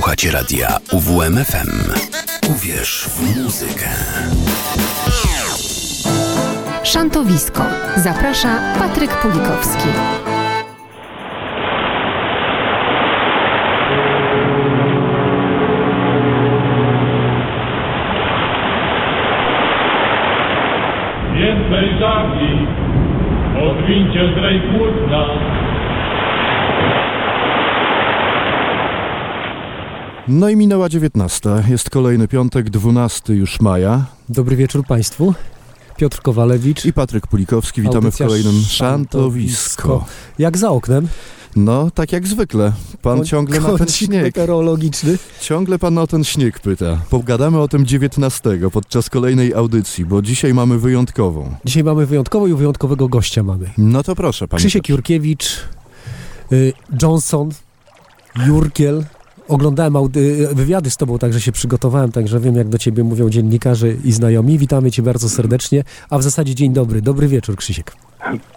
Słuchacie radia UWMFM. Uwierz w muzykę. Szantowisko. Zaprasza Patryk Pulikowski. Więcej żagli, odwincie zdrej płótna. No i minęła 19. Jest kolejny piątek, 12 już maja. Dobry wieczór Państwu. Piotr Kowalewicz. I Patryk Pulikowski. Witamy Audycja w kolejnym Szantowisko. Szantowisko. Jak za oknem? No, tak jak zwykle. Pan Koń- ciągle na ten śnieg. meteorologiczny. Ciągle pan o ten śnieg pyta. Pogadamy o tym 19 podczas kolejnej audycji, bo dzisiaj mamy wyjątkową. Dzisiaj mamy wyjątkowo i wyjątkowego gościa mamy. No to proszę, panie. Krzysiek. Jurkiewicz, y, Johnson, Jurkiel. Oglądałem audy- wywiady z tobą, także się przygotowałem, także wiem, jak do ciebie mówią dziennikarze i znajomi. Witamy cię bardzo serdecznie, a w zasadzie dzień dobry. Dobry wieczór, Krzysiek.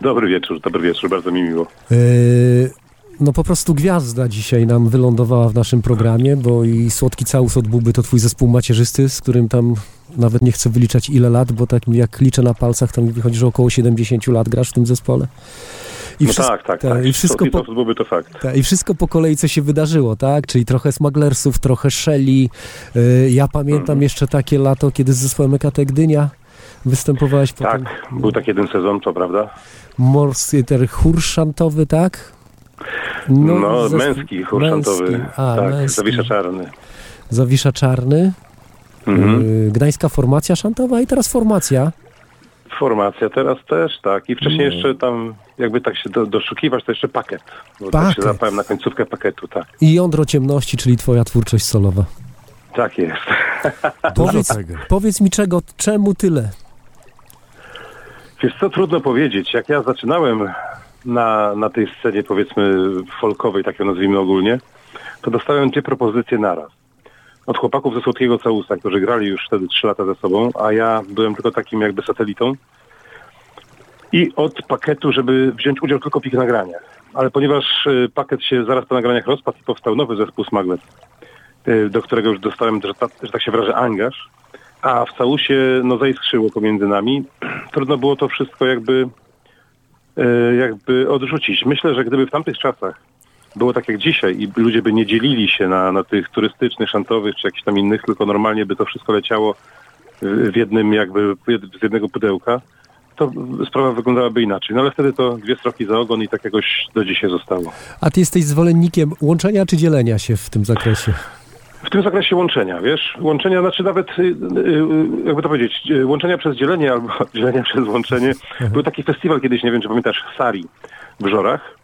Dobry wieczór, dobry wieczór, bardzo mi miło. Y, No po prostu gwiazda dzisiaj nam wylądowała w naszym programie, bo i Słodki Całus od Buby to twój zespół macierzysty, z którym tam nawet nie chcę wyliczać ile lat, bo tak jak liczę na palcach, to mi wychodzi, że około 70 lat grasz w tym zespole. I no wszystko- tak, tak, tak, tak. i wszystko po- byłby to fakt. tak, I wszystko po kolei, co się wydarzyło, tak? Czyli trochę Smugglersów, trochę Shelly. Y, ja pamiętam Mhm. jeszcze takie lato, kiedy z zespołem EKT Gdynia występowałeś Tak, potem. był tak jeden sezon, to prawda? Morsy, chór szantowy, tak? No, męski chór szantowy. męski. A, tak, męski. Zawisza Czarny. Zawisza Czarny, Mhm. y, Gdańska formacja szantowa i teraz formacja. Formacja teraz też, tak. I wcześniej Mm. jeszcze tam, jakby tak się do, doszukiwać, to jeszcze pakiet. Bo tak Pakiet. się zapałem na końcówkę pakietu, tak. I Jądro Ciemności, czyli twoja twórczość solowa. Tak jest. Powiedz, powiedz mi czego, czemu tyle? Wiesz co, trudno powiedzieć. Jak ja zaczynałem na, na tej scenie, powiedzmy, folkowej, tak ją nazwijmy ogólnie, to dostałem dwie propozycje naraz. Od chłopaków ze Słodkiego Całusa, którzy grali już wtedy trzy lata ze sobą, a ja byłem tylko takim jakby satelitą. I od pakietu, żeby wziąć udział tylko w ich nagraniach. Ale ponieważ y, pakiet się zaraz po nagraniach rozpadł i powstał nowy zespół Smuggler, y, do którego już dostałem, że, ta, że tak się wyrażę, angaż, a w całusie no zaiskrzyło pomiędzy nami, trudno było to wszystko jakby e, jakby odrzucić. Myślę, że gdyby w tamtych czasach było tak jak dzisiaj i ludzie by nie dzielili się na, na tych turystycznych, szantowych czy jakichś tam innych, tylko normalnie by to wszystko leciało w jednym jakby z jednego pudełka, to sprawa wyglądałaby inaczej. No ale wtedy to dwie stroki za ogon i tak jakoś do dzisiaj zostało. A ty jesteś zwolennikiem łączenia czy dzielenia się w tym zakresie? W tym zakresie łączenia, wiesz? Łączenia, znaczy nawet, y, y, jakby to powiedzieć, y, łączenia przez dzielenie albo dzielenia przez łączenie. Był taki festiwal kiedyś, nie wiem czy pamiętasz, Sari w Żorach,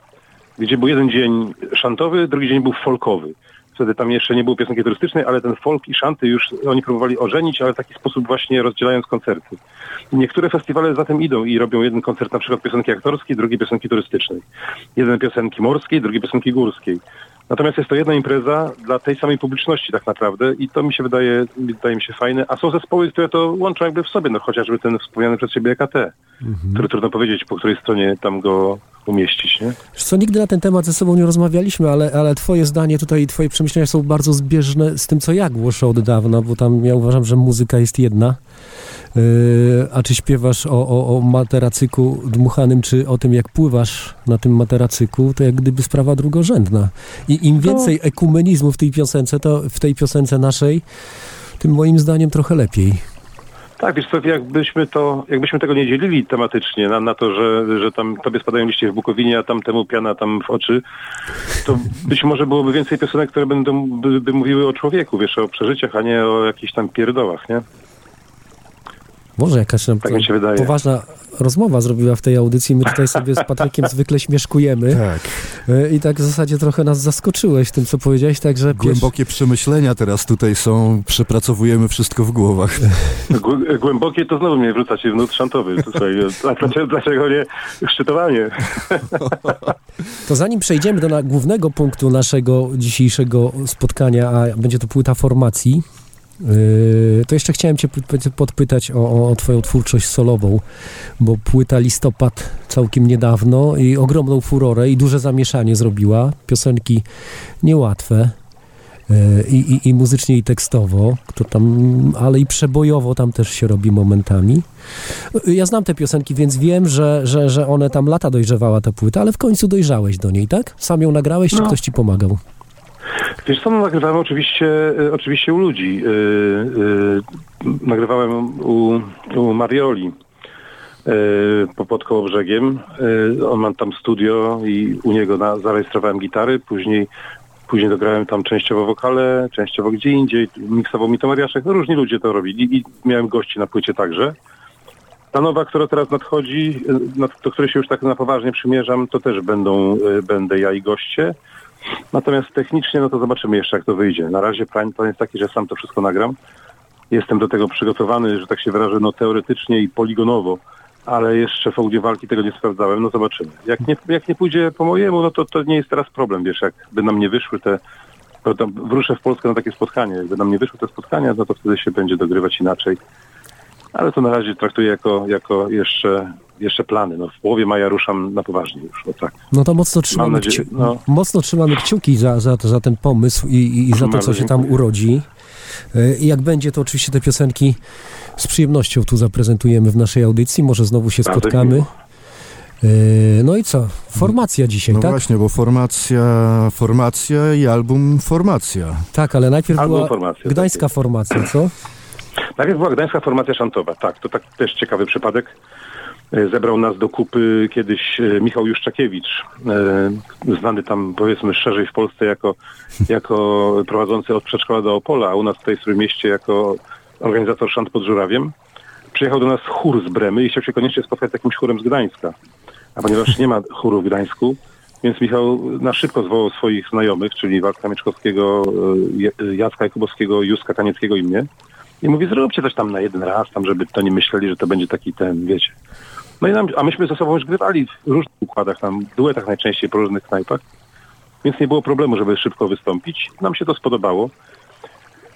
gdzie był jeden dzień szantowy, drugi dzień był folkowy. Wtedy tam jeszcze nie było piosenki turystycznej, ale ten folk i szanty już oni próbowali ożenić, ale w taki sposób właśnie rozdzielając koncerty. Niektóre festiwale za tym idą i robią jeden koncert na przykład piosenki aktorskiej, drugi piosenki turystycznej. Jeden piosenki morskiej, drugi piosenki górskiej. Natomiast jest to jedna impreza dla tej samej publiczności tak naprawdę i to mi się wydaje, wydaje mi się fajne. A są zespoły, które to łączą jakby w sobie, no chociażby ten wspomniany przez ciebie EKT, który trudno powiedzieć, po której stronie tam go umieścić, nie? Wiesz Co nigdy na ten temat ze sobą nie rozmawialiśmy, ale, ale twoje zdanie tutaj, twoje przemyślenia są bardzo zbieżne z tym, co ja głoszę od dawna, bo tam ja uważam, że muzyka jest jedna. Yy, a czy śpiewasz o, o, o materacyku dmuchanym, czy o tym, jak pływasz na tym materacyku, to jak gdyby sprawa drugorzędna. I im więcej ekumenizmu w tej piosence, to w tej piosence naszej, tym moim zdaniem trochę lepiej. Tak, wiesz co, jakbyśmy to, jakbyśmy tego nie dzielili tematycznie na, na to, że, że tam tobie spadają liście w Bukowinie, a tamtemu piana tam w oczy, to być może byłoby więcej piosenek, które będą, by, by mówiły o człowieku, wiesz, o przeżyciach, a nie o jakichś tam pierdołach, nie? Może jakaś nam Tak się wydaje. poważna rozmowa zrobiła w tej audycji. My tutaj sobie z Patrykiem zwykle śmieszkujemy. Tak. E, I tak w zasadzie trochę nas zaskoczyłeś tym, co powiedziałeś, także Głębokie przemyślenia teraz tutaj są, przepracowujemy wszystko w głowach. Głę- Głębokie to znowu mnie wrzucacie w nut szantowy. To, słuchaj, a dlaczego, dlaczego nie szczytowanie? to zanim przejdziemy do na, głównego punktu naszego dzisiejszego spotkania, a będzie to płyta formacji, to jeszcze chciałem cię podpytać o, o twoją twórczość solową, bo płyta Listopad całkiem niedawno i ogromną furorę i duże zamieszanie zrobiła. Piosenki niełatwe. e, i, i, i muzycznie, i tekstowo, to tam, ale i przebojowo tam też się robi momentami. Ja znam te piosenki, więc wiem, że, że, że one tam lata dojrzewała ta płyta, ale w końcu dojrzałeś do niej, tak? Sam ją nagrałeś, czy No. ktoś ci pomagał? Wiesz co, no, nagrywałem oczywiście, y, oczywiście u ludzi. Y, y, nagrywałem u, u Marioli po, pod koło brzegiem. On ma tam studio i u niego na, zarejestrowałem gitary, później Później dograłem tam częściowo wokale, częściowo gdzie indziej, miksował mi to Mariaszek, no różni ludzie to robili i miałem gości na płycie także. Ta nowa, która teraz nadchodzi, na- do której się już tak na poważnie przymierzam, to też będą, będę ja i goście. Natomiast technicznie, no to zobaczymy jeszcze, jak to wyjdzie. Na razie plan, plan jest taki, że sam to wszystko nagram. Jestem do tego przygotowany, że tak się wyrażę, no teoretycznie i poligonowo, ale jeszcze w hołdzie walki tego nie sprawdzałem, no zobaczymy. Jak nie, jak nie pójdzie po mojemu, no to to nie jest teraz problem, wiesz, jakby nam nie wyszły te, to tam wrócę w Polskę na takie spotkanie, jakby nam nie wyszły te spotkania, no to wtedy się będzie dogrywać inaczej. Ale to na razie traktuję jako, jako jeszcze, jeszcze plany. No w połowie maja ruszam na poważnie już, o tak. No to mocno trzymamy, nadzieję, kciu- no. mocno trzymamy kciuki za, za, za ten pomysł i, i, i za to, co się tam urodzi. E, I jak będzie, to oczywiście te piosenki z przyjemnością tu zaprezentujemy w naszej audycji. Może znowu się spotkamy. E, No i co? Formacja dzisiaj, No tak? właśnie, bo formacja, formacja i album Formacja. Tak, ale najpierw Albo była formacja, gdańska tak formacja, co? Najpierw była Gdańska Formacja Szantowa, tak, to tak też ciekawy przypadek. E, Zebrał nas do kupy kiedyś e, Michał Juszczakiewicz, e, znany tam powiedzmy szerzej w Polsce jako, jako prowadzący od przedszkola do Opola, a u nas tutaj w mieście jako organizator szant pod Żurawiem. Przyjechał do nas chór z Bremy i chciał się koniecznie spotkać z jakimś chórem z Gdańska. A ponieważ nie ma chóru w Gdańsku, więc Michał na szybko zwołał swoich znajomych, czyli Waldka Mieczkowskiego, Jacka Jakubowskiego, Józka Kanieckiego i mnie. I mówi, zróbcie coś tam na jeden raz, tam, żeby to nie myśleli, że to będzie taki ten, wiecie. No i nam, a myśmy ze sobą już grywali w różnych układach, tam, duetach najczęściej po różnych knajpach, więc nie było problemu, żeby szybko wystąpić. Nam się to spodobało.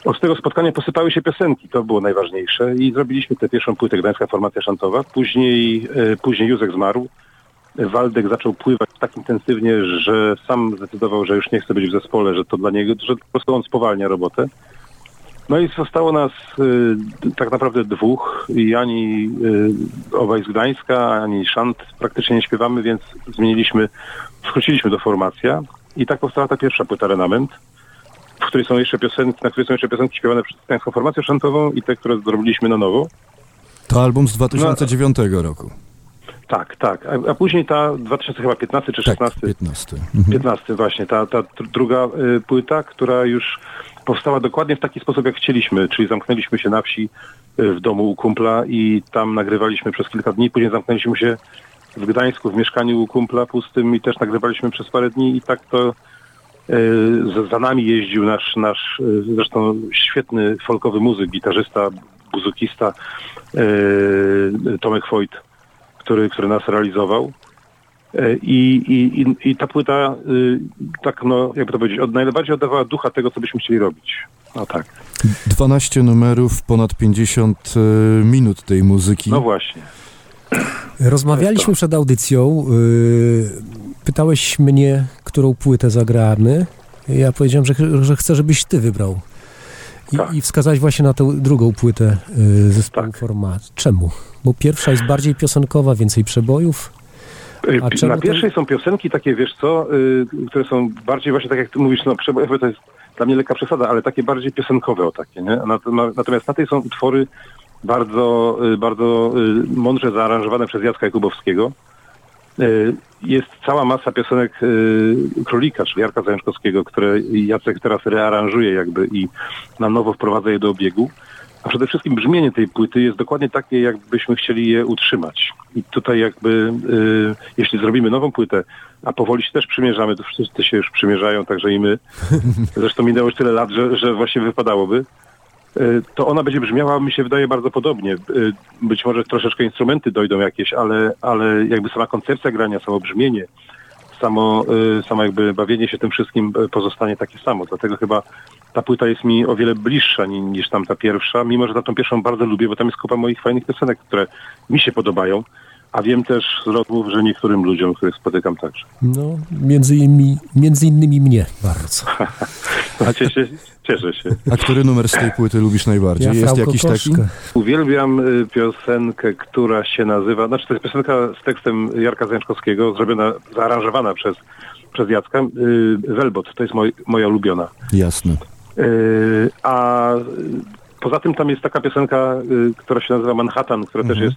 O, z tego spotkania posypały się piosenki, to było najważniejsze i zrobiliśmy tę pierwszą płytę Gdańska Formacja Szantowa. Później, e, później Józek zmarł. Waldek zaczął pływać tak intensywnie, że sam zdecydował, że już nie chce być w zespole, że to dla niego, że po prostu on spowalnia robotę. No i zostało nas y, tak naprawdę dwóch i ani y, obaj z Gdańska, ani Szant praktycznie nie śpiewamy, więc zmieniliśmy, wróciliśmy do formacja i tak powstała ta pierwsza płyta Renament, w której są jeszcze piosenki, na której są jeszcze piosenki śpiewane przez Gdańską Formację Szantową i te, które zrobiliśmy na nowo. To album z 2009 roku. Tak, tak. A, a później ta 2015 czy Tak, 16 15. Mhm. 15 właśnie, ta, ta dr- druga y, płyta, która już powstała dokładnie w taki sposób, jak chcieliśmy, czyli zamknęliśmy się na wsi y, w domu u kumpla i tam nagrywaliśmy przez kilka dni, później zamknęliśmy się w Gdańsku w mieszkaniu u kumpla pustym i też nagrywaliśmy przez parę dni i tak to y, za, nami jeździł nasz, nasz y, zresztą świetny folkowy muzyk, gitarzysta, buzukista y, Tomek Wojt, który, który nas realizował. E, I, i, i, ta płyta, y, tak no, jakby to powiedzieć, od, najbardziej oddawała ducha tego, co byśmy chcieli robić. No tak. 12 numerów, ponad 50 e, minut tej muzyki. No właśnie. Rozmawialiśmy przed audycją. Pytałeś mnie, którą płytę zagramy. Ja powiedziałem, że, że chcę, żebyś ty wybrał. I, Tak. i wskazałeś właśnie na tę drugą płytę zespołu Tak. Format. Czemu? Bo pierwsza jest bardziej piosenkowa, więcej przebojów. Na to- pierwszej są piosenki takie, wiesz co, y, które są bardziej właśnie tak jak ty mówisz, no to jest dla mnie lekka przesada, ale takie bardziej piosenkowe o takie, nie? Nat- na- Natomiast na tej są utwory bardzo, y, bardzo y, mądrze zaaranżowane przez Jacka Jakubowskiego. Jest cała masa piosenek Królika, czyli Jarka Zajączkowskiego, które Jacek teraz rearanżuje jakby i na nowo wprowadza je do obiegu. A przede wszystkim brzmienie tej płyty jest dokładnie takie, jakbyśmy chcieli je utrzymać. I tutaj jakby, y, jeśli zrobimy nową płytę, a powoli się też przymierzamy, to wszyscy się już przymierzają, także i my. Zresztą minęło już tyle lat, że, że właśnie wypadałoby. Y, To ona będzie brzmiała, mi się wydaje, bardzo podobnie. Y, Być może troszeczkę instrumenty dojdą jakieś, ale, ale jakby sama koncepcja grania, samo brzmienie, samo, y, samo jakby bawienie się tym wszystkim y, pozostanie takie samo. Dlatego chyba ta płyta jest mi o wiele bliższa ni- niż tam ta pierwsza, mimo że na tą pierwszą bardzo lubię, bo tam jest kupa moich fajnych piosenek, które mi się podobają. A wiem też z rozmów, że niektórym ludziom, których spotykam także. No, między innymi, między innymi mnie bardzo. A cieszę, cieszę się. A który numer z tej płyty lubisz najbardziej? Ja Jest jakiś taki? Uwielbiam y, piosenkę, która się nazywa, znaczy to jest piosenka z tekstem Jarka Zajączkowskiego, zrobiona, zaaranżowana przez, przez Jacka. Y, Welbot, to jest moj, moja ulubiona. Jasne. Y, A y, poza tym tam jest taka piosenka, y, która się nazywa Manhattan, która też jest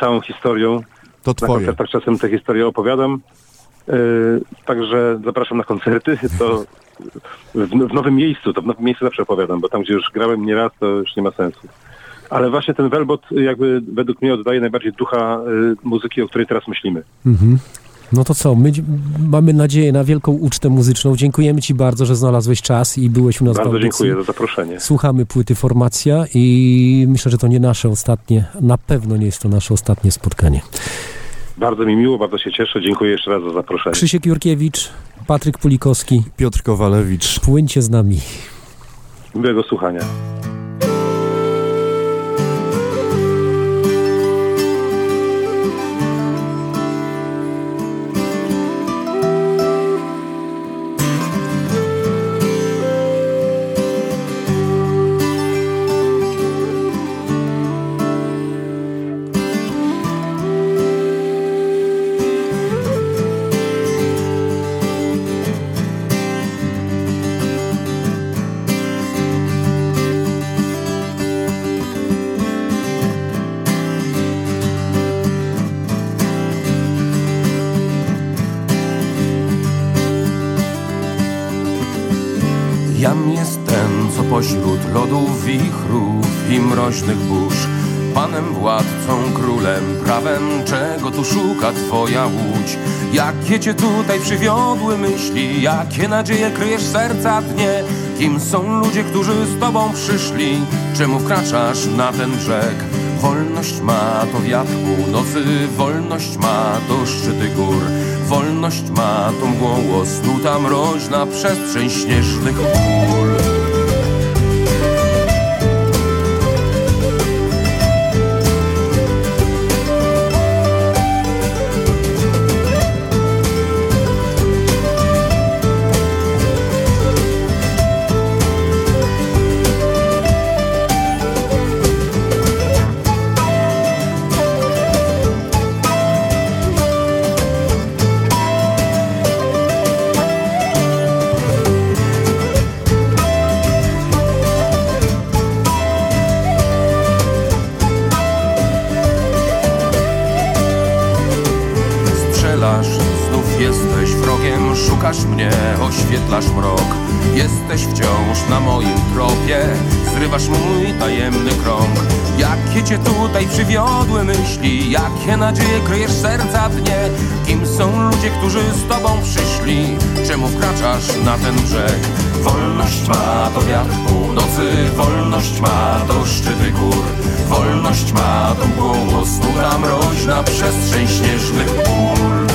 całą historią. To Na twoje. koncertach czasem tę historię opowiadam. Y, Także zapraszam na koncerty. To w, w nowym miejscu, to w nowym miejscu zawsze opowiadam, bo tam, gdzie już grałem nieraz, to już nie ma sensu. Ale właśnie ten Velbot jakby według mnie oddaje najbardziej ducha y, muzyki, o której teraz myślimy. Mhm. No to co, my mamy nadzieję na wielką ucztę muzyczną. Dziękujemy Ci bardzo, że znalazłeś czas i byłeś u nas w Bardzo dziękuję za zaproszenie. Słuchamy płyty Formacja i myślę, że to nie nasze ostatnie, na pewno nie jest to nasze ostatnie spotkanie. Bardzo mi miło, bardzo się cieszę. Dziękuję jeszcze raz za zaproszenie. Krzysiek Jurkiewicz, Patryk Pulikowski, Piotr Kowalewicz. płyńcie z nami. Miłego słuchania. Co pośród lodów, wichrów i mroźnych burz. Panem, władcą, królem, prawem, czego tu szuka twoja łódź? Jakie cię tutaj przywiodły myśli, jakie nadzieje kryjesz serca dnie? Kim są ludzie, którzy z tobą przyszli, czemu wkraczasz na ten brzeg? Wolność ma to wiatr północy, wolność ma to szczyty gór. Wolność ma to mgłą osnuta mroźna przestrzeń śnieżnych pól jakie nadzieje kryjesz serca dnie? Kim są ludzie, którzy z tobą przyszli? Czemu wkraczasz na ten brzeg? Wolność ma to wiatr północy, wolność ma to szczyty gór. Wolność ma to mgłą osnuta mroźna przestrzeń śnieżnych pól.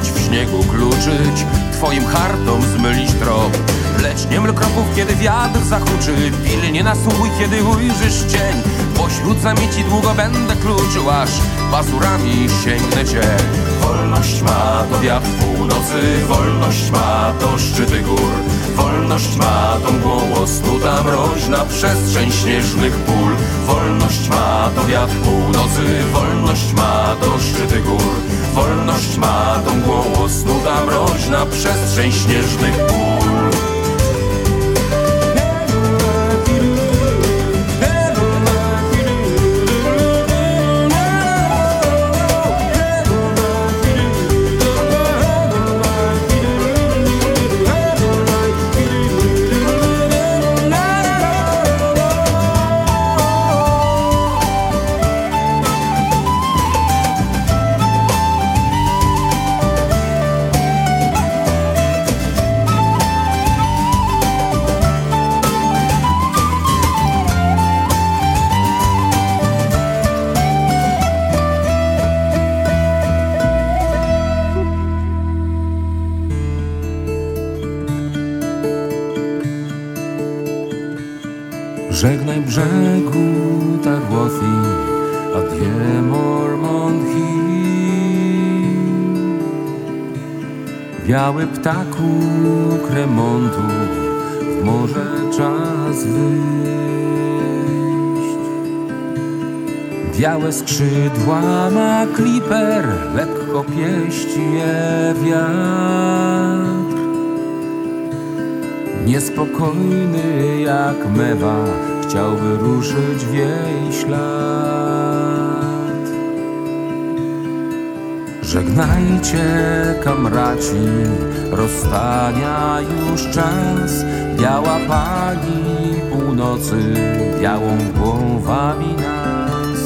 W śniegu kluczyć Twoim hartom zmylić trop. Lecz nie ml kroków, kiedy wiatr zahuczy Pilnie nasłuchuj, kiedy ujrzysz cień. Pośród zamieci długo będę kluczył Aż pazurami sięgnę cię. Wolność ma to wiatr północy Wolność ma to szczyty gór. Wolność ma tą mgłą osnuta mroźna przestrzeń śnieżnych pól. Wolność ma to wiatr północy Wolność ma to szczyty gór Wolność ma tą osnuta mroźna przestrzeń śnieżnych. pól Biały ptaku kremontu, w morze czas wyjść. Białe skrzydła ma kliper, lekko pieści je wiatr. Niespokojny jak mewa, chciałby ruszyć w jej ślad. Żegnajcie, kamraci, rozstania już czas. Biała pani północy, białą głowami nas.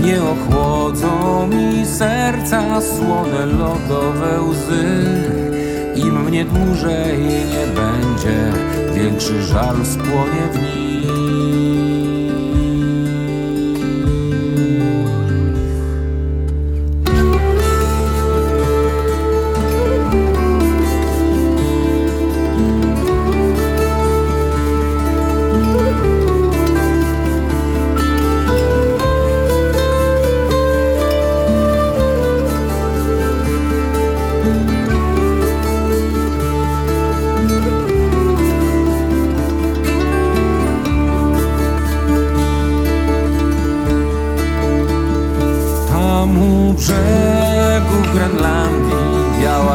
Nie ochłodzą mi serca słone lodowe łzy. Im mnie dłużej nie będzie, większy żal spłonie w nim.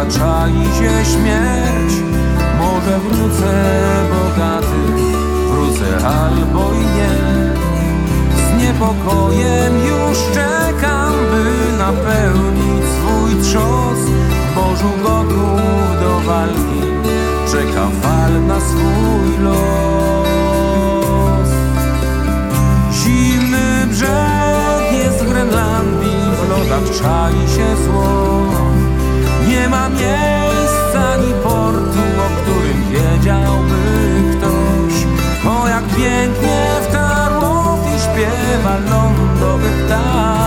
Czai się śmierć. Może wrócę bogaty, wrócę albo i nie. Z niepokojem już czekam, by napełnić swój trzos. Morzu gotów do walki, czeka fal na swój los. Zimny brzeg jest w Grenlandii, w lodach czai się zło. Ma miejsca ani portu, o którym wiedziałby ktoś. O jak pięknie w Tarłowie śpiewa lądowy ptak.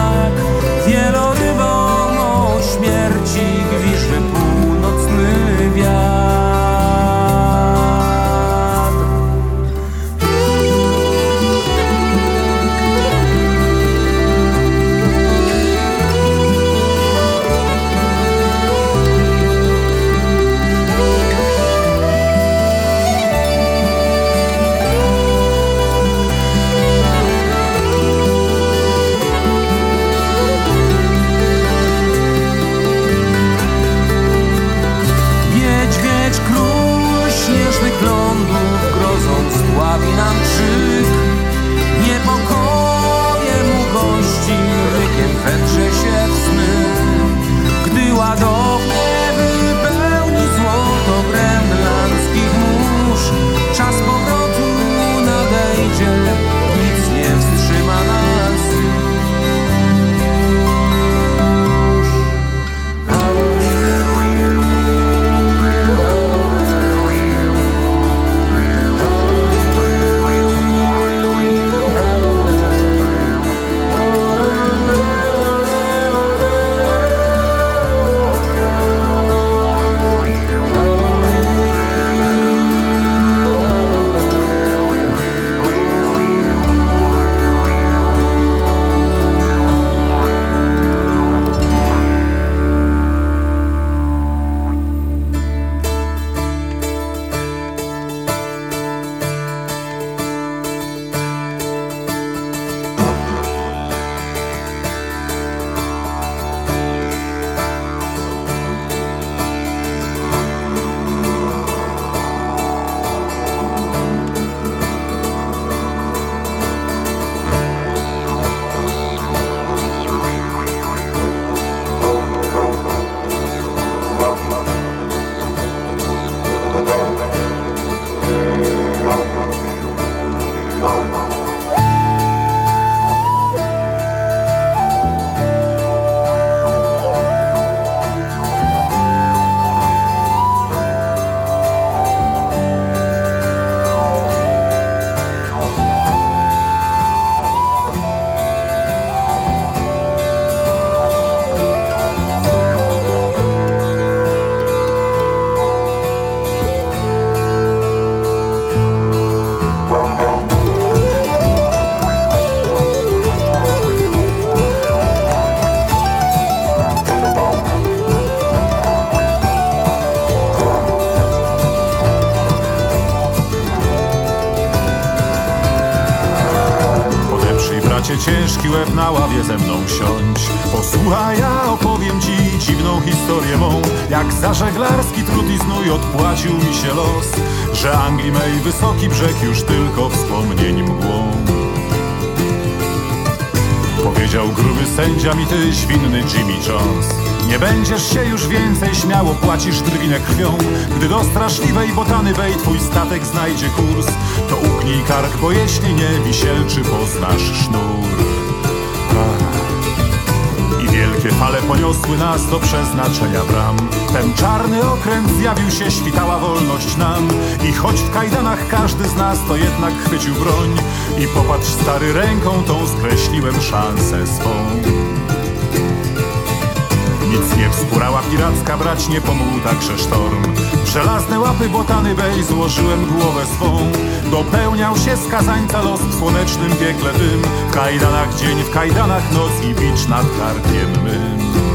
Na ławie ze mną siądź. Posłuchaj, ja opowiem ci dziwną historię mą, jak za żeglarski trud i znój odpłacił mi się los, że Anglii mej wysoki brzeg już tylko wspomnień mgłą. Powiedział gruby sędzia mi ty winny Jimmy Jones Nie będziesz się już więcej śmiało płacisz drwinę krwią Gdy do straszliwej botany wej twój statek znajdzie kurs To ugnij kark, bo jeśli nie wisielczy poznasz sznur i wielkie fale poniosły nas do przeznaczenia bram. Ten czarny okręt zjawił się, świtała wolność nam. I choć w kajdanach każdy z nas to jednak chwycił broń. I popatrz stary ręką tą skreśliłem szansę swą nic nie wspórała piracka brać, nie pomógł także sztorm. W żelazne łapy botany bej złożyłem głowę swą. Dopełniał się skazańca los w słonecznym piekle tym. W kajdanach dzień, w kajdanach noc i bicz nad karkiem mym.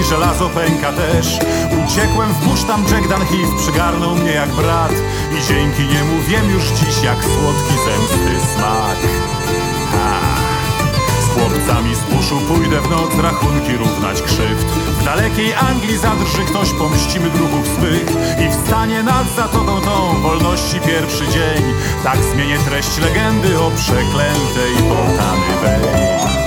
Dzień, żelazo pęka też. Uciekłem w burz, tam Jack Dunhilf przygarnął mnie jak brat. I dzięki niemu wiem już dziś, jak słodki zemsty smak. Ach. Z chłopcami z buszu pójdę w noc rachunki równać krzywd. W dalekiej Anglii zadrży ktoś, pomścimy druhów swych I wstanie nad zatoką tą wolności pierwszy dzień. Tak zmienię treść legendy o przeklętej botany Bay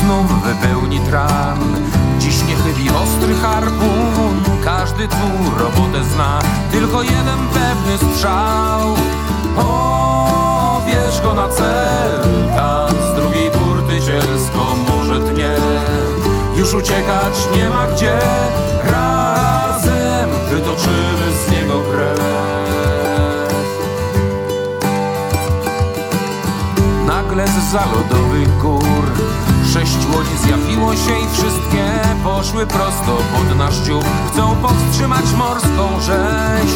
znów wypełni tran. Dziś nie chybi ostry harpun Każdy tu robotę zna. Tylko jeden pewny strzał. Pobierz go na cel Tam z drugiej burty zielsko może tnie. Już uciekać nie ma gdzie Razem wytoczymy z niego krew. Nagle z zalodowych gór Sześć łodzi zjawiło się i wszystkie poszły prosto pod nasz dziób. Chcą powstrzymać morską rzeź.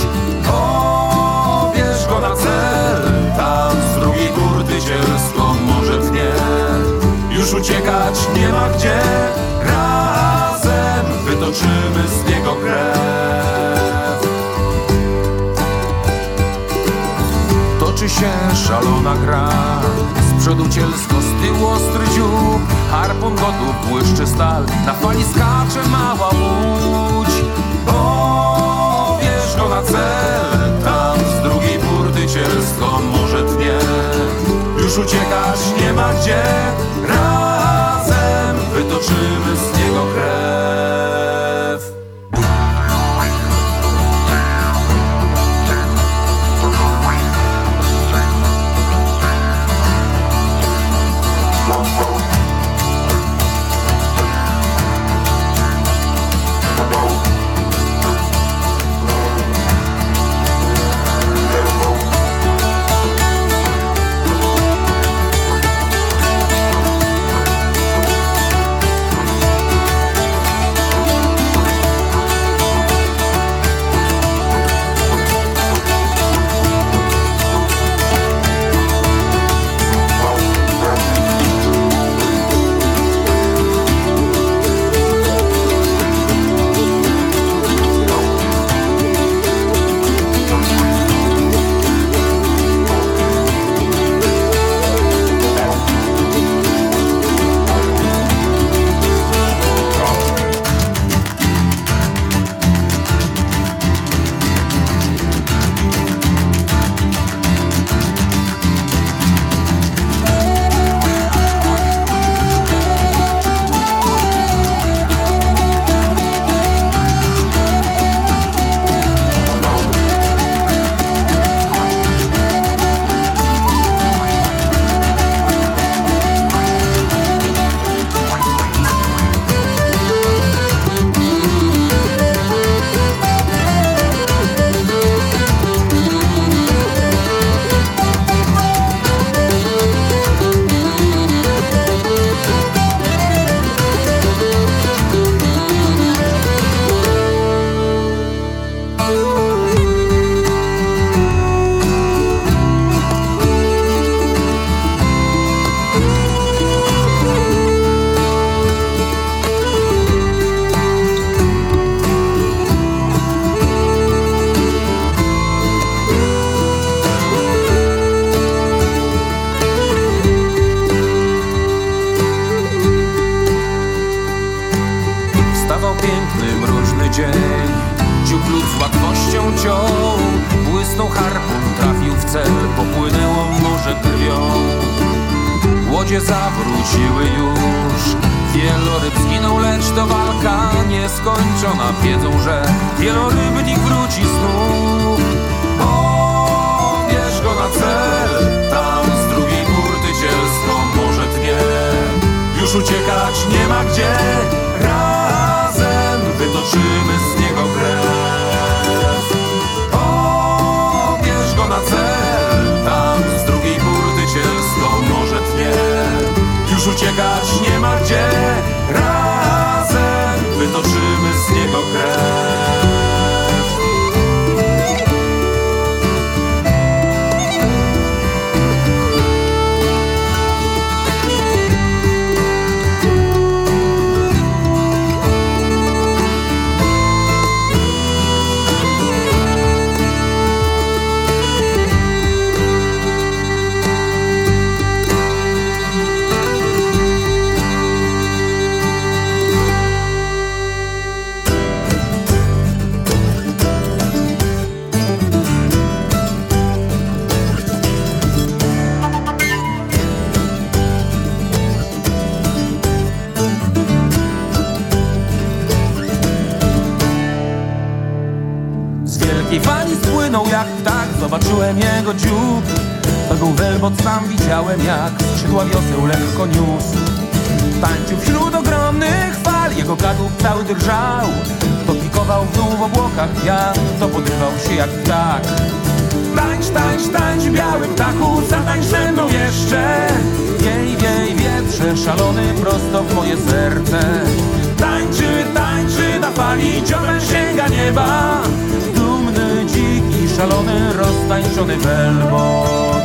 Pobierz go na cel. Tam z drugiej burty zielsko może tnie. Już uciekać nie ma gdzie. Razem wytoczymy z niego krew. Toczy się szalona gra przodu cielsko, z tyłu ostry dziób. Harpun gotów, błyszczy stal Na fali skacze mała łódź. Pobierz go na cel Tam z drugiej burty cielsko może tnie Już uciekać nie ma gdzie. Razem wytoczymy piękny, mroźny dzień. Dziób lud z łatwością ciął Błysnął harpun, trafił w cel Popłynęło morze krwią. Łodzie zawróciły już Wieloryb zginął, lecz to walka nieskończona. Wiedzą, że wielorybnik wróci znów. Pobierz go na cel Tam z drugiej burty cielsko może tnie Już uciekać nie ma gdzie Razem wytoczymy z niego krew. Pobierz go na cel. Tam z drugiej burty cielsko może tnie. Już uciekać nie ma gdzie. Razem wytoczymy z niego krew Zobaczyłem jego dziób. To był welbot, sam widziałem jak Skrzydła wioseł lekko niósł. Tańczył wśród ogromnych fal Jego kadłub cały drżał. To pikował w dół w obłokach wiatr To podrywał się jak ptak. Tańcz, tańcz, tańcz, biały ptaku Zatańcz ze mną jeszcze. Wiej, wiej, wietrze szalony Prosto w moje serce. Tańczy, tańczy na fali Dziobem sięga nieba szalony, roztańczony welbot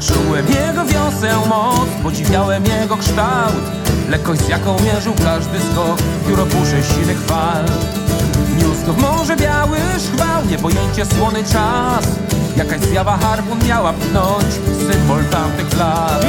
Czułem jego wioseł moc, podziwiałem jego kształt. Lekkość z jaką mierzył każdy skok Pióro burzy sinych fal Niósł go w morze biały szchwał Niepojęcie słony czas. Jakaś zjawa harpun miała pchnąć Symbol tamtych lat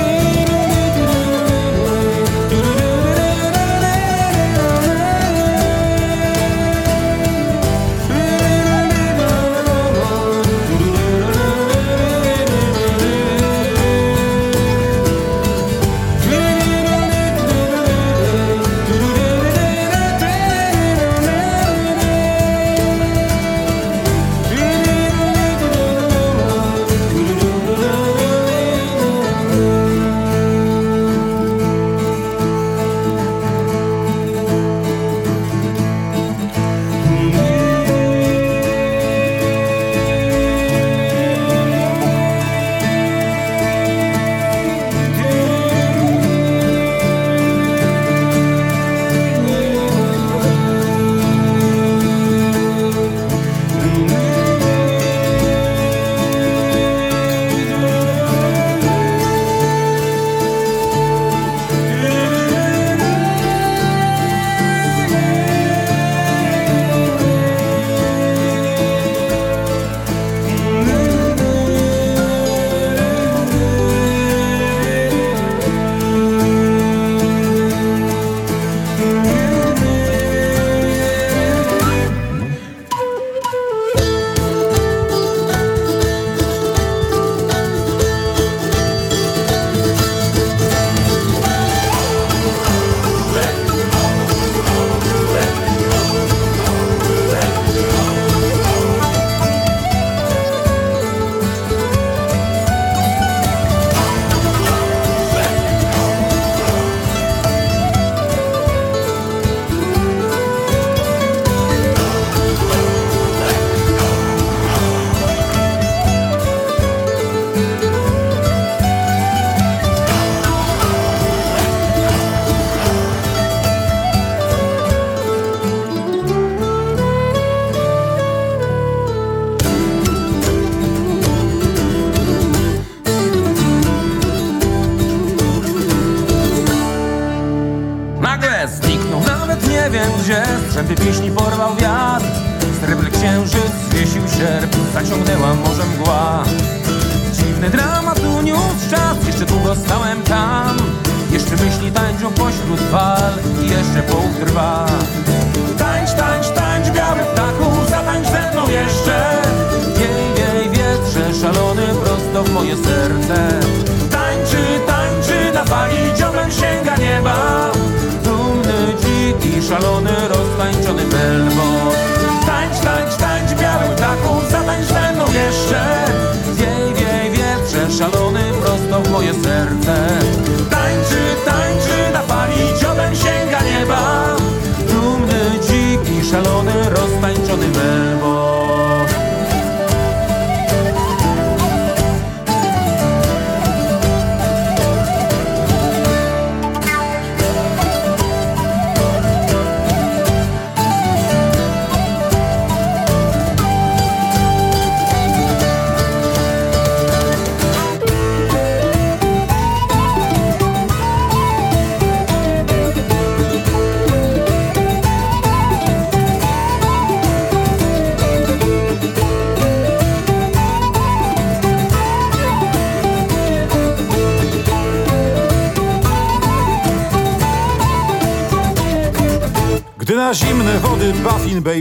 w moje serce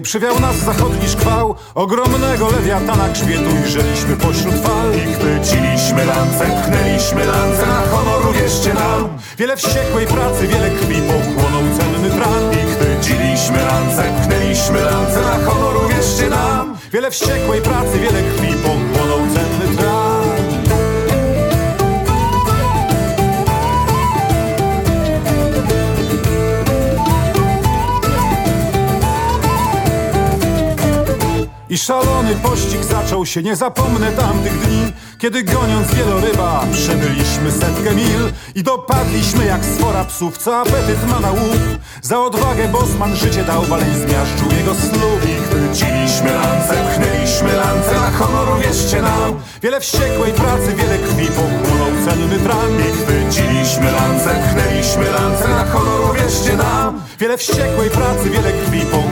Przywiał nas zachodni szkwał. Ogromnego lewiatana grzbietu ujrzeliśmy pośród fal. I chwyciliśmy lance, pchnęliśmy lance Na honor uwierzcie nam. Wiele wściekłej pracy, wiele krwi pochłonął cenny tran I chwyciliśmy lance, pchnęliśmy lance Na honor uwierzcie nam. Wiele wściekłej pracy, wiele krwi pochłonął I szalony pościg zaczął się, nie zapomnę tamtych dni Kiedy goniąc wieloryba przebyliśmy setkę mil I dopadliśmy jak swora psów, co apetyt ma na łup. Za odwagę Bosman życie dał, balej zmiażdżył jego snów I chwyciliśmy lance, pchnęliśmy lance Na honor wierzcie nam. Wiele wściekłej pracy, wiele krwi pochłonął cenny tran. I chwyciliśmy lance, pchnęliśmy lance na honoru wierzcie nam. Wiele wściekłej pracy, wiele krwi pochłonął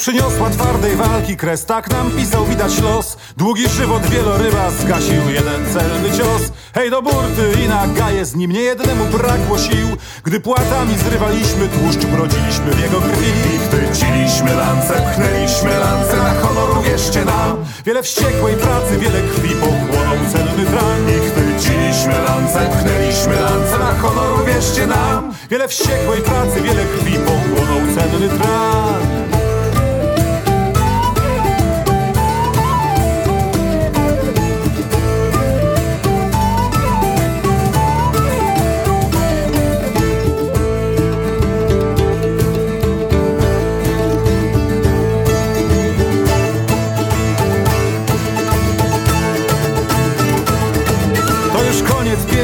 przyniosła twardej walki kres, tak nam pisał widać los. Długi żywot wieloryba zgasił jeden celny cios. Hej do burty i na gaje, z nim. Niejednemu brakło sił. Gdy płatami zrywaliśmy tłuszcz, brodziliśmy w jego krwi. I chwyciliśmy lance, pchnęliśmy lance na honoru, wierzcie nam. Wiele wściekłej pracy, wiele krwi pochłonął cenny tran I chwyciliśmy lance, pchnęliśmy lance na honoru, wierzcie nam. Wiele wściekłej pracy, wiele krwi pochłonął cenny tran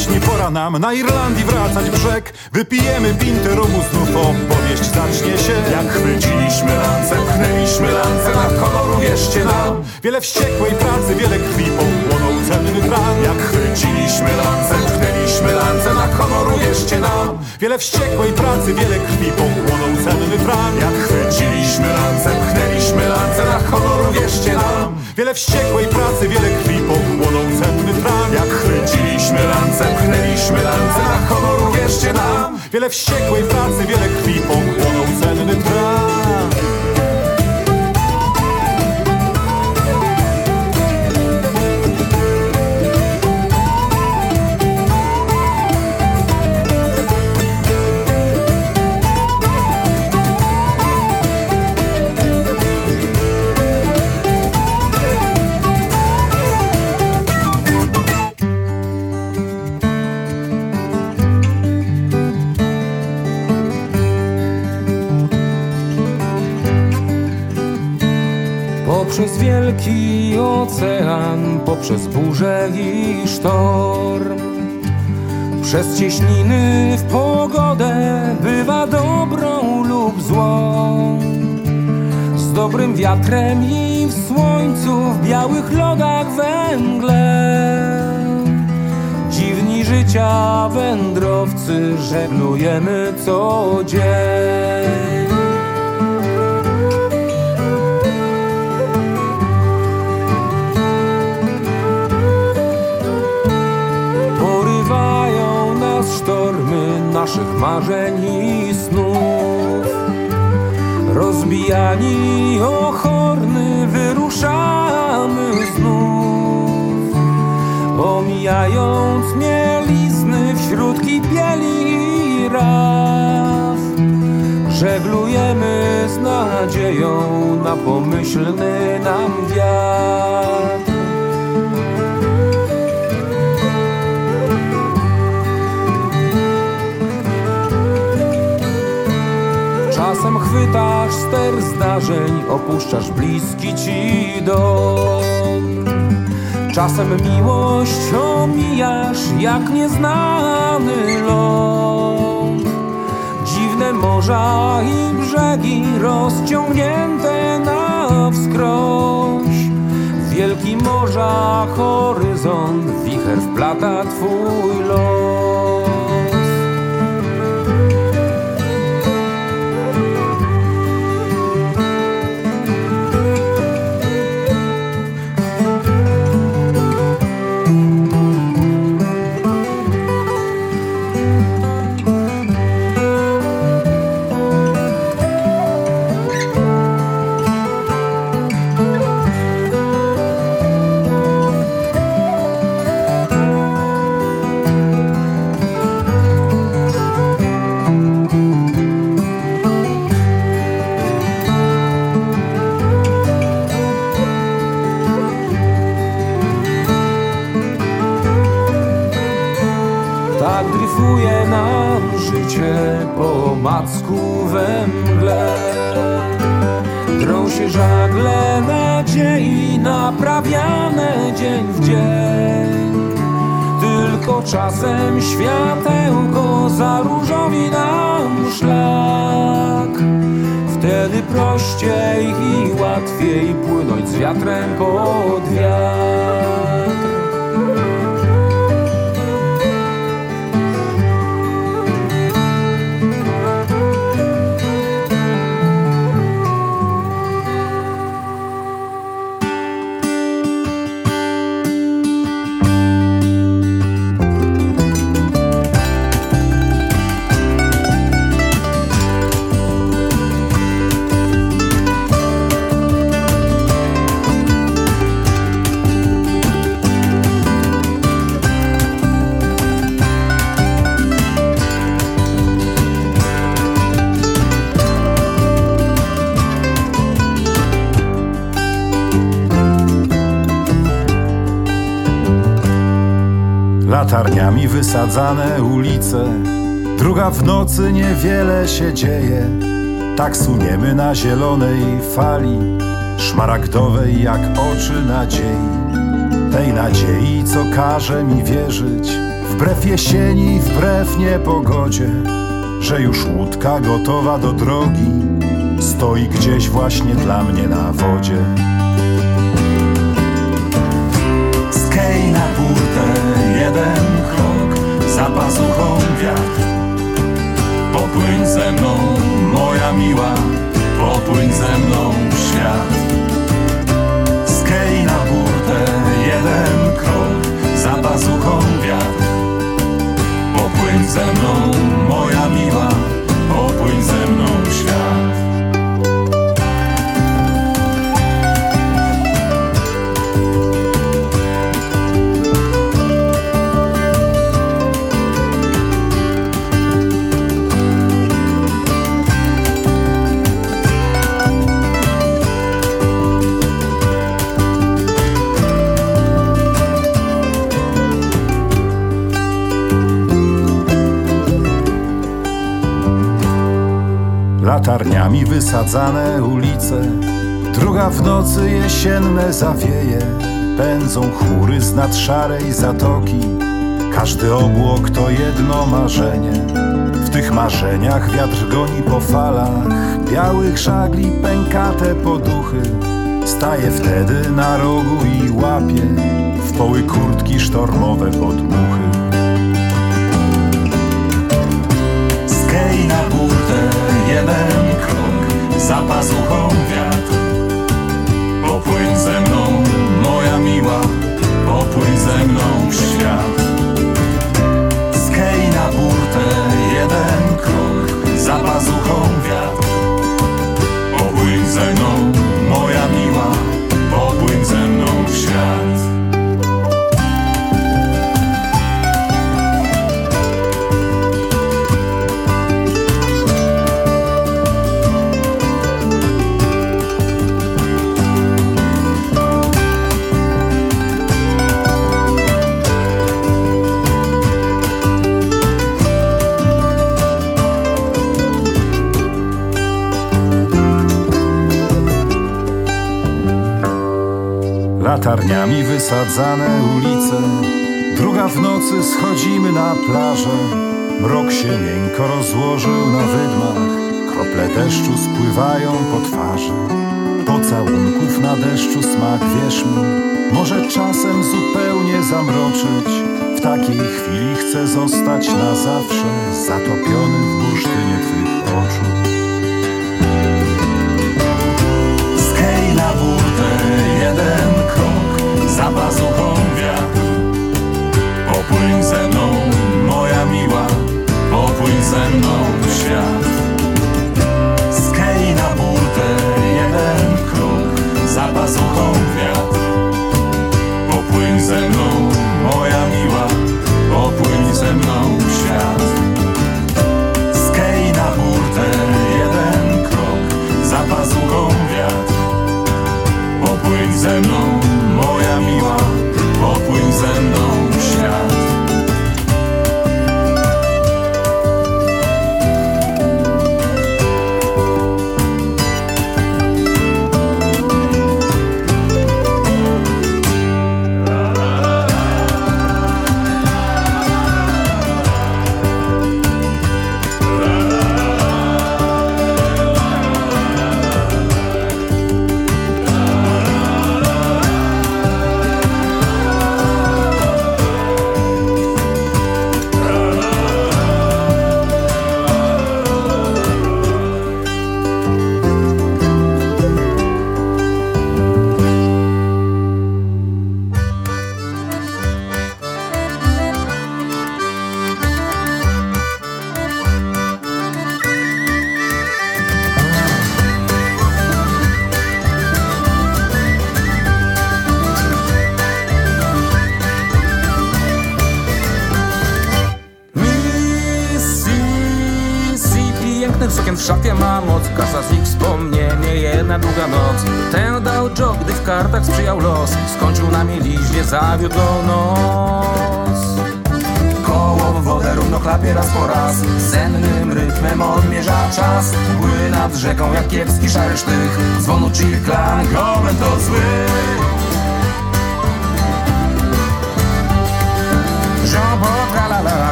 pieśni pora nam na Irlandii wracać brzeg Wypijemy pintę rumu, znów opowieść zacznie się. Jak chwyciliśmy lance, pchnęliśmy lance na honoru, wierzcie nam. Wiele wściekłej pracy, wiele krwi pochłonął cenny tran Jak chwyciliśmy lance, pchnęliśmy lance na honoru, wierzcie nam. Wiele wściekłej pracy, wiele krwi pochłonął cenny tran Jak chwyciliśmy lance, pchnęliśmy lance na honoru, wierzcie nam. Wiele wściekłej pracy, wiele krwi pochłonął cenny tran Jak chwyciliśmy lance, pchnęliśmy lance na honoru, wierzcie nam. Wiele wściekłej pracy, wiele krwi pochłonął cenny tran poprzez burzę i sztorm. Przez cieśniny w pogodę bywa dobrą lub złą. Z dobrym wiatrem i w słońcu, w białych lodach węgle. Dziwni życia wędrowcy żeglujemy co dzień naszych marzeń i snów. Rozbijani o horny wyruszamy znów. Omijając mielizny wśród kipieli i raf Żeglujemy z nadzieją na pomyślny nam wiatr Czasem chwytasz ster zdarzeń, opuszczasz bliski ci dom. Czasem miłość omijasz jak nieznany ląd. Dziwne morza i brzegi rozciągnięte na wskroś. W wielkim morza horyzont wicher wplata twój los. Po macku we mgle Drą się żagle nadziei naprawiane dzień w dzień bo czasem światełko zaróżowi nam szlak. Wtedy prościej i łatwiej płynąć z wiatrem pod wiatr. Latarniami wysadzane ulice. Druga w nocy niewiele się dzieje. Tak suniemy na zielonej fali Szmaragdowej jak oczy nadziei. Tej nadziei, co każe mi wierzyć Wbrew jesieni, wbrew niepogodzie Że już łódka gotowa do drogi Stoi gdzieś właśnie dla mnie na wodzie. Skej na burtę jeden krok za pazuchą wiatr. Popłyń ze mną, moja miła, popłyń ze mną w świat. Skej na burtę, jeden krok za pazuchą wiatr. Popłyń ze mną, Latarniami wysadzane ulice. Druga w nocy jesienne zawieje Pędzą chmury z nad szarej zatoki. Każdy obłok to jedno marzenie. W tych marzeniach wiatr goni po falach. Białych żagli pękate poduchy. Staje wtedy na rogu i łapie W poły kurtki sztormowe podmuchy Wysadzane ulice. Druga w nocy schodzimy na plażę. Mrok się miękko rozłożył na wydmach. Krople deszczu spływają po twarzy. Pocałunków na deszczu smak wierz mi Może czasem zupełnie zamroczyć. W takiej chwili chcę zostać na zawsze Zatopiony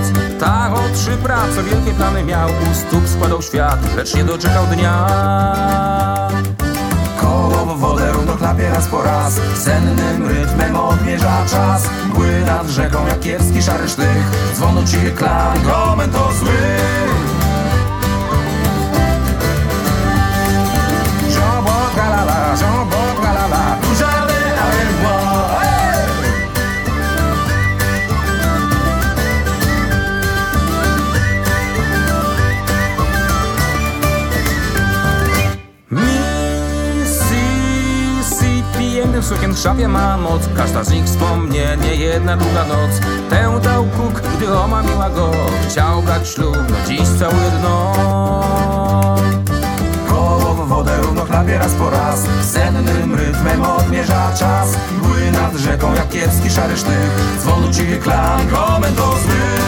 noc. Tak o trzy prace, wielkie plany miał. U stóp składał świat, lecz nie doczekał dnia. Koło wodę równo chlapie raz po raz. Sennym rytmem odmierza czas. Mgły nad rzeką jak kiepski szary sztych. Dzwonu ci klan, gomen to zły sukien w szafie ma moc. Każda z nich wspomnienie, jedna długa noc. Tę dał kuk, gdy omamiła go Chciał brać ślub, no dziś całuje dno. Koło w wodę równo raz po raz. Sennym rytmem odmierza czas. Mgły nad rzeką jak kiepski szary sztych Dzwonu ci klan, to zły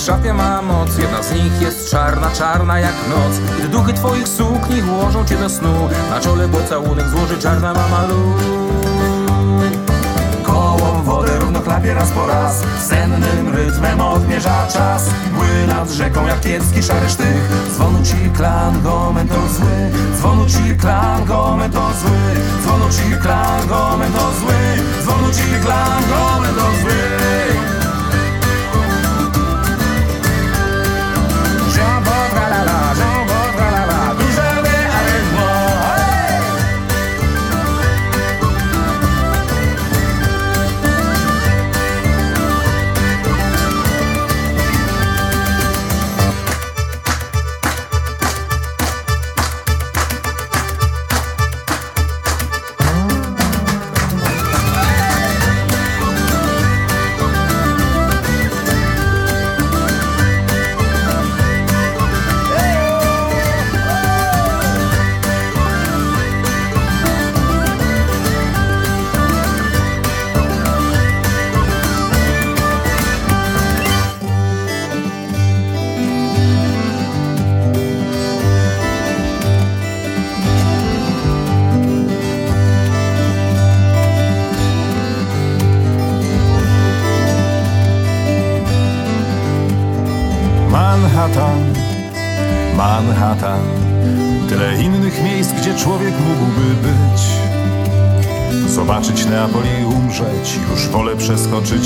szafie ma moc. Jedna z nich jest czarna, czarna jak noc. Gdy duchy twoich sukni ułożą cię do snu Na czole pocałunek złoży czarna mama Lu Koło w wodę równo chlapie raz po raz Sennym rytmem odmierza czas. Mgły nad rzeką jak kiepski szary sztych. Dzwonu ci klan, gomen to zły. Dzwonu ci klan, gomen to zły. Dzwonu ci klan, gomen to zły. Dzwonu ci klan, gomen to zły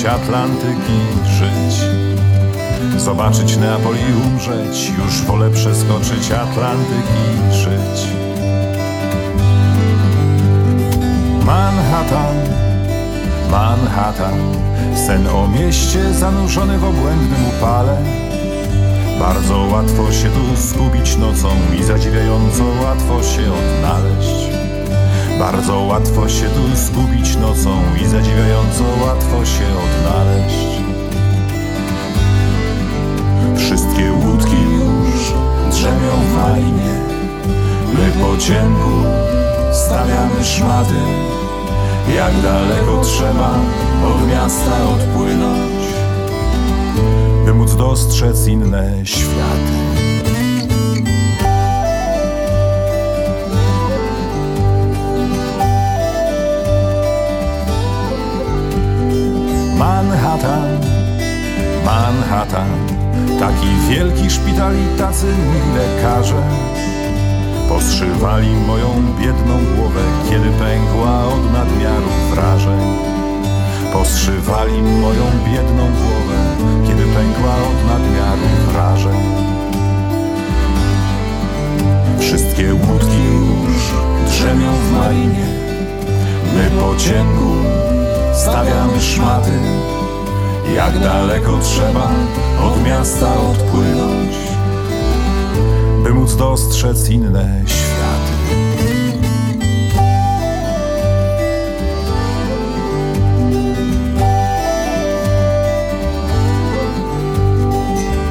przeskoczyć Atlantyk i żyć. Zobaczyć Neapol i umrzeć. Już wolę przeskoczyć Atlantyk i żyć. Manhattan, Manhattan. Sen o mieście zanurzony w obłędnym upale. Bardzo łatwo się tu zgubić nocą i zadziwiająco łatwo się odnaleźć. Bardzo łatwo się tu zgubić nocą i zadziwiająco łatwo się odnaleźć. Wszystkie łódki już drzemią fajnie, my po ciemku stawiamy szmaty. Jak daleko trzeba od miasta odpłynąć by móc dostrzec inne światy. Manhattan, Manhattan, taki wielki szpital i tacy mili lekarze. Poszywali moją biedną głowę, kiedy pękła od nadmiaru wrażeń. Poszywali moją biedną głowę, kiedy pękła od nadmiaru wrażeń. Wszystkie łódki już drzemią w marinie, my po ciemku stawiamy szmaty. Jak daleko trzeba od miasta odpłynąć, by móc dostrzec inne światy.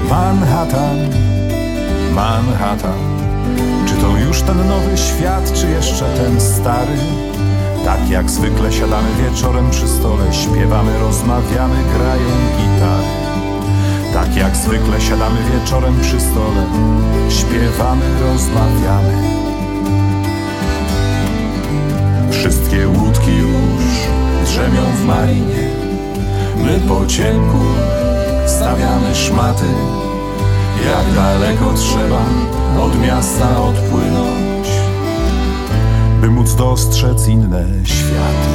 Manhattan, Manhattan. Czy to już ten nowy świat, czy jeszcze ten stary? Tak jak zwykle siadamy wieczorem przy stole, śpiewamy, rozmawiamy, grają gitary. Tak jak zwykle siadamy wieczorem przy stole, śpiewamy, rozmawiamy. Wszystkie łódki już drzemią w marinie, my po ciemku stawiamy szmaty. Jak daleko trzeba od miasta odpłynąć, by móc dostrzec inne światy.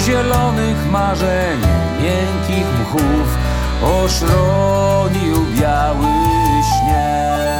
Zielonych marzeń, miękkich mchów Oszronił biały śnieg